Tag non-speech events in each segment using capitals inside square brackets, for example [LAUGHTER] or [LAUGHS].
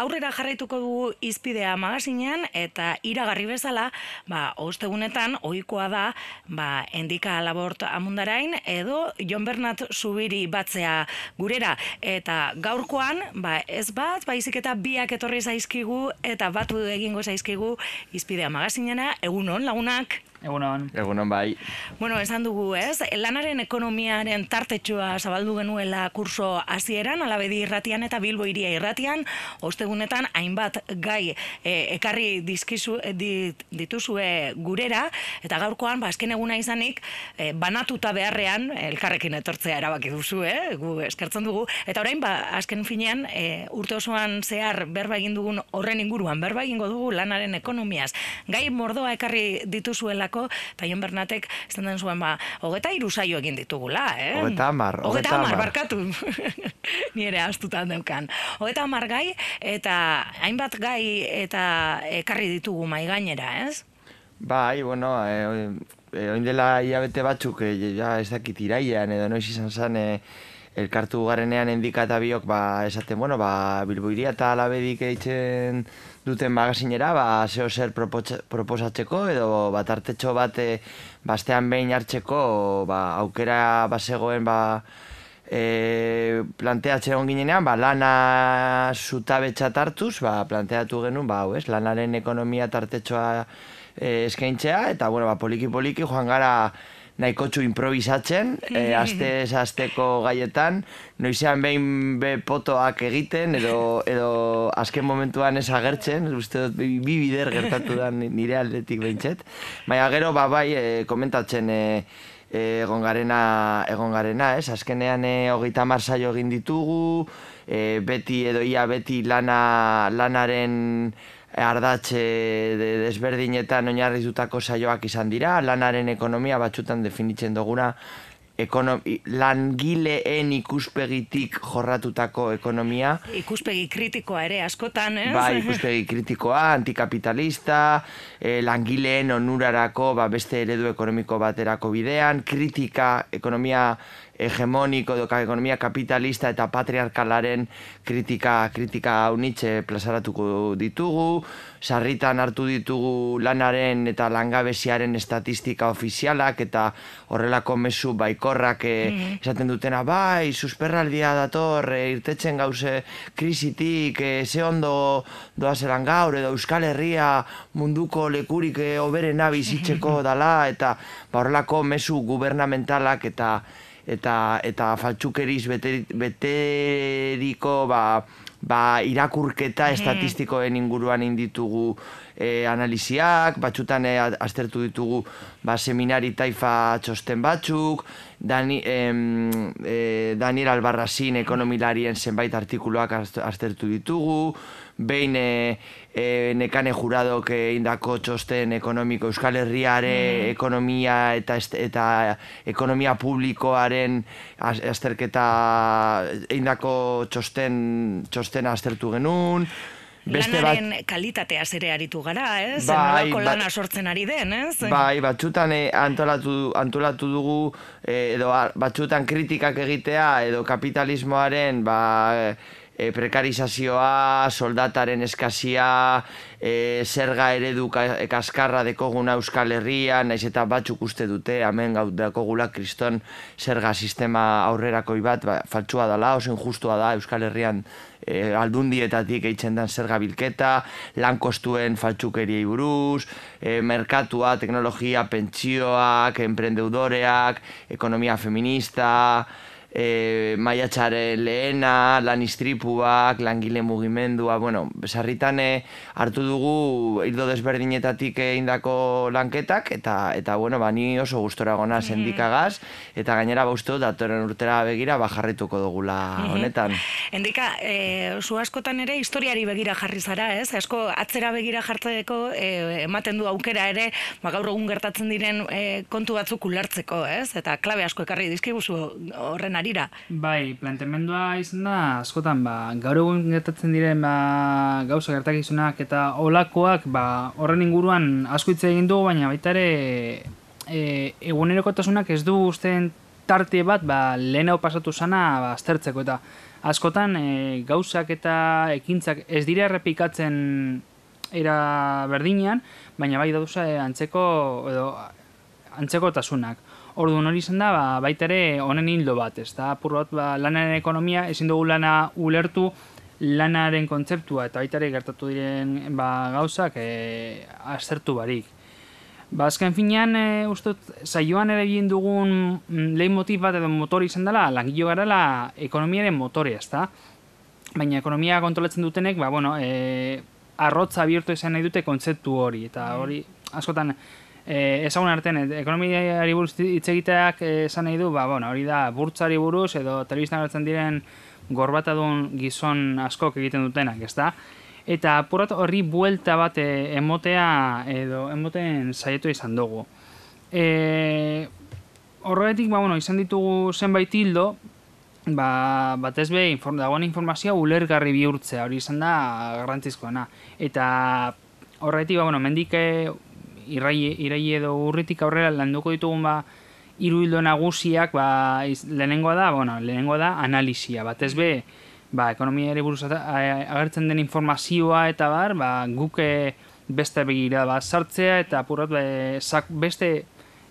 aurrera jarraituko dugu izpidea magazinean eta iragarri bezala, ba, ostegunetan ohikoa da, ba, endika labort amundarain edo Jon Bernat Zubiri batzea gurera eta gaurkoan, ba, ez bat, baizik eta biak etorri zaizkigu eta batu egingo zaizkigu izpidea magazinena, egunon lagunak. Egunon. Egunon bai. Bueno, esan dugu, ez? Lanaren ekonomiaren tartetxoa zabaldu genuela kurso hasieran alabedi irratian eta Bilbo iria irratian, ostegunetan hainbat gai e, ekarri dizkizu e, dituzue gurera eta gaurkoan ba azken eguna izanik e, banatuta beharrean elkarrekin etortzea erabaki duzu, eh? Gu eskertzen dugu eta orain ba azken finean e, urte osoan zehar berba egin dugun horren inguruan berba egingo dugu lanaren ekonomiaz. Gai mordoa ekarri dituzuela delako, eta Jon Bernatek, ez den zuen, ba, hogeta irusaio egin ditugula, eh? Hogeta amar, hogeta amar, barkatu. [LAUGHS] Ni ere astutan daukan. Hogeta amar gai, eta hainbat gai eta ekarri ditugu mai gainera, ez? Bai, bueno, e, e, oin dela iabete batzuk, e, ja, ez dakit iraian, edo noiz izan zen, e, elkartu garenean endika eta biok, ba, esaten, bueno, ba, bilboiria eta alabedik eitzen duten magazinera, ba, zeo zer proposatzeko, edo bat artetxo bat e, bastean behin hartzeko, ba, aukera bazegoen, ba, e, planteatzen onginenean, ba, lana zutabetxat hartuz, ba, planteatu genuen, ba, ez, lanaren ekonomia tartetxoa e, eskaintzea, eta, bueno, ba, poliki-poliki joan gara, nahiko txu improvisatzen, e, aste azteko gaietan, noizean behin be potoak egiten, edo, edo azken momentuan ez agertzen, uste dut bi bider gertatu da nire aldetik behintzet. Baina gero, ba, bai, e, komentatzen e, egon garena, egon garena, ez? Azkenean e, hogeita marzaio egin ditugu, e, beti edo ia beti lana, lanaren ardatxe de desberdinetan oinarritutako saioak izan dira, lanaren ekonomia batzutan definitzen duguna, ekonomi, langileen ikuspegitik jorratutako ekonomia. Ikuspegi kritikoa ere askotan, ez? Ba, ikuspegi kritikoa, antikapitalista, e, langileen onurarako ba, beste eredu ekonomiko baterako bidean, kritika ekonomia hegemoniko edo ekonomia kapitalista eta patriarkalaren kritika kritika unitxe plazaratuko ditugu, sarritan hartu ditugu lanaren eta langabeziaren estatistika ofizialak eta horrelako mezu baikorrak mm. esaten dutena bai, susperraldia dator, e, irtetzen gauze krisitik, e, ze ondo doazelan gaur edo Euskal Herria munduko lekurik e, oberena bizitzeko [LAUGHS] dala eta ba, horrelako mezu gubernamentalak eta eta eta faltsukeriz beteriko ba, ba irakurketa mm. estatistikoen inguruan inditugu e, analiziak, batzutan e, aztertu ditugu ba, seminari taifa txosten batzuk, Dani, em, e, Daniel Albarrazin ekonomilarien zenbait artikuluak aztertu ditugu, behin e, e, nekane juradok indako txosten ekonomiko Euskal Herriare mm. ekonomia eta eta ekonomia publikoaren azterketa indako txosten txostena aztertu genuen. Beste Lanaren bat... kalitatea zere aritu gara, ez? Bai, ba... lana sortzen ari den, ez? Bai, batxutan eh, antolatu, antolatu dugu, eh, edo batxutan kritikak egitea, edo kapitalismoaren, ba, e, prekarizazioa, soldataren eskazia, e, zerga eredu kaskarra dekoguna Euskal Herria, naiz eta batzuk uste dute, hemen gau dekogula kriston zerga sistema aurrerako bat, ba, faltsua dela, oso injustua da Euskal Herrian e, aldundietatik eitzen den zerga bilketa, lan kostuen faltsukeriei buruz, e, merkatua, teknologia, pentsioak, emprendeudoreak, ekonomia feminista, e, maiatxaren lehena, lan istripuak, langile mugimendua, bueno, sarritan e, hartu dugu hildo desberdinetatik eindako lanketak, eta, eta bueno, ba, ni oso gustora gona mm-hmm. sendikagaz, eta gainera baustu datoren urtera begira bajarrituko dugula mm-hmm. honetan. Endika, e, zu askotan ere historiari begira jarri zara, ez? Asko atzera begira jartzeko e, ematen du aukera ere, ba, gaur egun gertatzen diren e, kontu batzuk ulertzeko, ez? Eta klabe asko ekarri dizkiguzu horren arira. Bai, plantemendua izan da, askotan, ba, gaur egun gertatzen diren ba, gauza gertakizunak eta olakoak ba, horren inguruan asko hitz egin dugu, baina baita ere e, egunerokotasunak ez du usten tarte bat ba, lehen pasatu sana ba, aztertzeko eta askotan e, gauzak eta ekintzak ez dira errepikatzen era berdinean, baina bai dauza e, antzeko edo antzeko tasunak. Ordu hori izan da, ba, baita ere honen hildo bat, ez da, apurrot, ba, lanaren ekonomia, ezin dugu lana ulertu, lanaren kontzeptua eta baita ere gertatu diren ba, gauzak e, aztertu barik. Ba, azken finean, e, ustot, saioan ere egin dugun mm, lehen motif bat edo motori izan dela, langillo garala ekonomiaren motore, ez da? Baina ekonomia kontrolatzen dutenek, ba, bueno, e, arrotza bihurtu izan nahi dute kontzeptu hori, eta mm. hori, askotan, e, ezagun artean, e, ekonomiari buruz hitz egiteak esan nahi du, ba, bueno, hori da, burtzari buruz, edo telebiztan gertzen diren gorbatadun gizon askok egiten dutenak, ez da? eta apurat horri buelta bat eh, emotea edo emoten saietu izan dugu. E, horretik, ba, bueno, izan ditugu zenbait hildo, ba, bat ez be, inform, dagoen informazioa ulergarri bihurtzea, hori izan da garrantzizkoena. Eta horretik, ba, bueno, mendik eh, irrai, irrai edo urritik aurrera landuko ditugun ba, hiru hildo nagusiak, ba, lehenengoa da, bueno, lehenengoa da analisia, bat ez be, ba, ekonomiari buruz agertzen den informazioa eta bar, ba, guke beste begira ba, sartzea eta apurrat ba, beste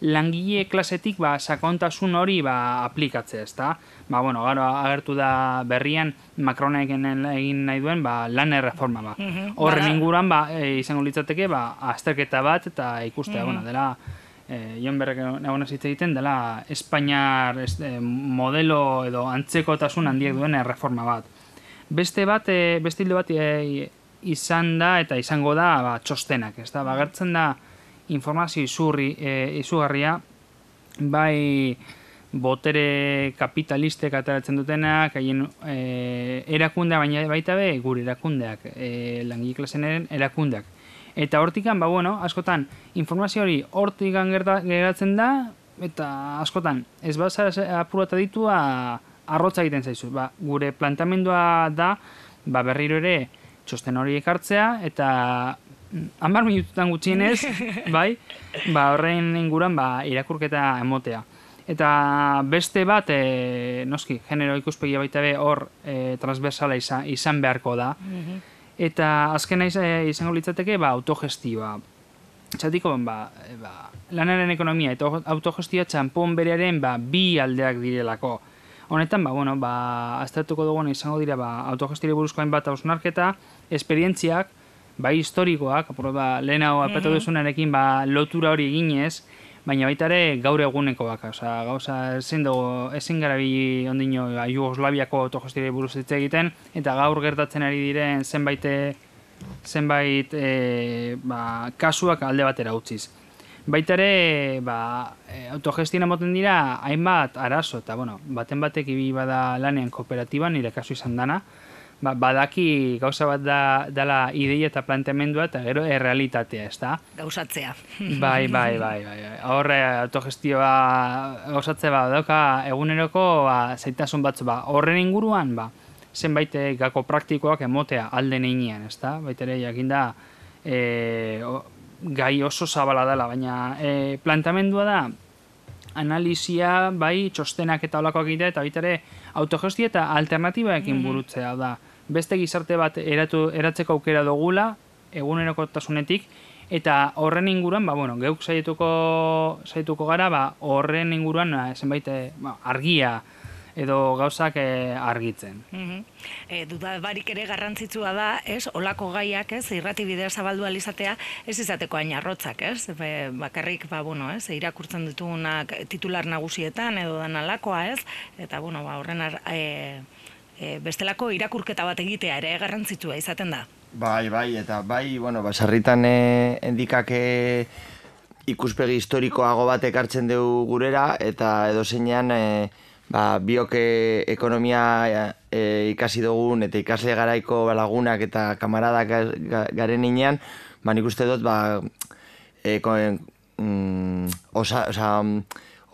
langile klasetik ba, sakontasun hori ba, aplikatzea, ezta? Ba, bueno, garo, agertu da berrian Macronek egin nahi duen ba, lan erreforma. Ba. Mhm. Horren inguran ba, e, izango litzateke ba, azterketa bat eta ikustea, mm bueno, dela e, Jon Berrek egon egiten dela Espainiar e, modelo edo antzekotasun handiek duen erreforma bat. Beste bat, e, beste hildo bat e, izan da eta izango da ba, txostenak, ez da, bagertzen da informazio izurri, e, izugarria, bai botere kapitalistek ateratzen dutenak, haien e, erakundea, baina baita be, gure erakundeak, e, langile klaseneren erakundeak Eta hortikan, ba, bueno, askotan, informazio hori hortikan geratzen da, eta askotan, ez bat apurata ditu, arrotza egiten zaizu. Ba, gure plantamendua da, ba, berriro ere, txosten hori ekartzea, eta hamar minututan gutxienez, [LAUGHS] bai, ba, horrein inguran, ba, irakurketa emotea. Eta beste bat, e, noski, genero ikuspegia baita be, hor e, transversala izan, izan beharko da. Mhm. Eta azken naiz e, izango litzateke ba, autogestioa. Txatiko, ba, ba, lanaren ekonomia eta autogestioa txampon berearen ba, bi aldeak direlako. Honetan, ba, bueno, ba, aztertuko dugun izango dira ba, autogestire buruzkoen bat hausnarketa, esperientziak, bai historikoak, apuro, ba, lehen hau apetu mm duzunarekin ba, lotura hori eginez, baina baita ere gaur egunekoak, oza, gauza ezin dugu, ezin gara bi ondino ba, Jugoslaviako autogestire buruz hitz egiten, eta gaur gertatzen ari diren zenbait zenbait e, ba, kasuak alde batera utziz. Baita ere, ba, e, autogestien emoten dira, hainbat arazo, eta bueno, baten batek ibi bada lanean kooperatiban, nire kasu izan dana, ba, badaki gauza bat da dela ideia eta planteamendua eta gero errealitatea, ez da? Gauzatzea. Bai, bai, bai, bai. bai. Horre autogestioa gauzatzea ba, dauka eguneroko ba, zaitasun batzu ba, horren inguruan, ba, zenbait eh, gako praktikoak emotea alde neinean, ez da? Baitere, jakin da, e, gai oso zabala dela, baina e, planteamendua da, analizia, bai, txostenak eta olakoak egitea, eta baita ere autogestia eta alternatibaekin mm. burutzea da. Beste gizarte bat eratu, eratzeko aukera dugula, eguneroko tasunetik, eta horren inguruan, ba, bueno, geuk saietuko, saietuko gara, ba, horren inguruan, ba, zenbait, eh, ba, argia, edo gauzak e, argitzen. Mm duda barik ere garrantzitsua da, ez, olako gaiak, ez, irrati bidea zabaldu alizatea, ez izateko ainarrotzak, ez, Be, bakarrik, ba, bueno, ez, irakurtzen ditugunak titular nagusietan, edo dan alakoa, ez, eta, bueno, ba, horren ar, e, bestelako irakurketa bat egitea ere garrantzitsua izaten da. Bai, bai, eta bai, bueno, basarritan e, endikake ikuspegi historikoago bat ekartzen dugu gurera, eta edo zeinean, ba, bioke ekonomia e, ikasi dugun eta ikasle garaiko lagunak eta kamaradak garen inean, ba, nik uste dut, ba, e, ko, mm, osa, osa,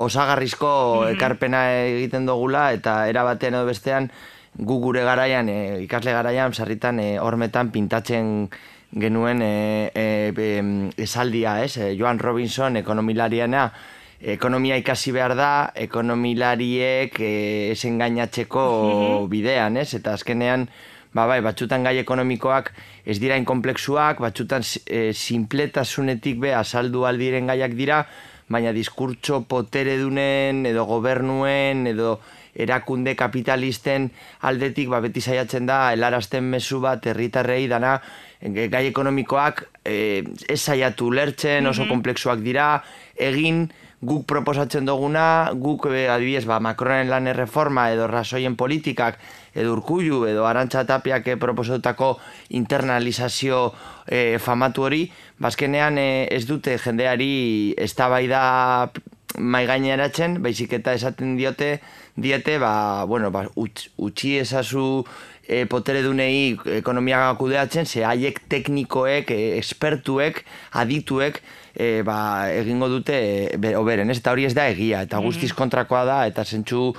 osagarrizko mhm. ekarpena egiten dugula eta erabatean edo bestean gu gure garaian, e, ikasle garaian, sarritan e, hormetan pintatzen genuen e, e, e, esaldia, ez? Joan Robinson, ekonomilariana, ekonomia ikasi behar da, ekonomilariek e, esen gainatzeko bidean, ez? Eta azkenean, ba, bai, batxutan gai ekonomikoak ez dira inkomplexuak, batxutan e, simpletasunetik be azaldu aldiren gaiak dira, baina diskurtso potere dunen, edo gobernuen, edo erakunde kapitalisten aldetik ba, beti saiatzen da helarazten mezu bat herritarrei dana gai ekonomikoak e, ez saiatu lertzen, oso mm komplexuak dira, egin guk proposatzen duguna, guk e, adibidez ba, Macronen lan erreforma edo rasoien politikak edo urkullu edo arantxa tapiak e, proposatutako internalizazio e, famatu hori, bazkenean ba, e, ez dute jendeari ez da bai da mai gaineratzen, baizik eta esaten diote, diete, ba, bueno, ba, utxi esazu e, potere dunei ekonomia kudeatzen, ze haiek teknikoek, e, espertuek, adituek, e, ba, egingo dute e, oberen, ez? Eta hori ez da egia, eta guztiz kontrakoa da, eta zentsu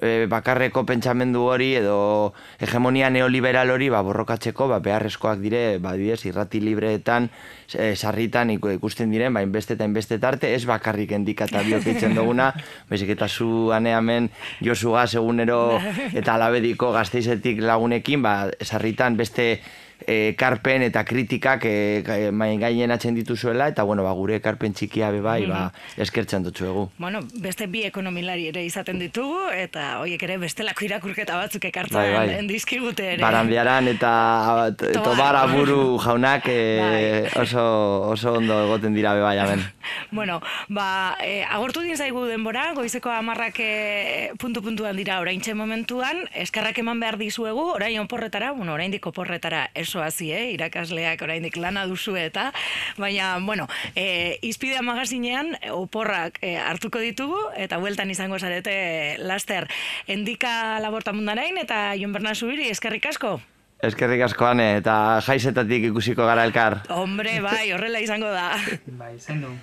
e, bakarreko pentsamendu hori edo hegemonia neoliberal hori ba, borrokatzeko ba, beharrezkoak dire ba, didez, irrati libreetan e, sarritan ikusten diren ba, inbeste eta inbeste tarte ez bakarrik endikata biokeitzen duguna. [LAUGHS] Bezik eta zu aneamen josu gaz egunero eta alabediko gazteizetik lagunekin ba, sarritan beste e, karpen eta kritikak e, main gainen atzen dituzuela eta bueno, ba, gure karpen txikia be bai, ba, mhm. eskertzen egu. Bueno, beste bi ekonomilari ere izaten ditugu eta hoiek ere bestelako irakurketa batzuk ekartzen bai, bai. endizkigute ere. Barandiaran eta [LAUGHS] tobara buru jaunak e, oso, oso ondo egoten dira be bai, amen. [LAUGHS] bueno, ba, e, agortu din zaigu denbora, goizeko amarrak e, puntu-puntuan dira orain momentuan, eskarrak eman behar dizuegu, orain oporretara, bueno, orain diko porretara, oso hasi, eh? irakasleak oraindik lana duzu eta baina bueno, e, Izpidea magazinean oporrak e, hartuko ditugu eta bueltan izango zarete laster. Endika laborta mundarain eta Jon Berna Zubiri eskerrik asko. Eskerrik asko ane eta jaizetatik ikusiko gara elkar. Hombre, bai, horrela izango da. bai, zendu.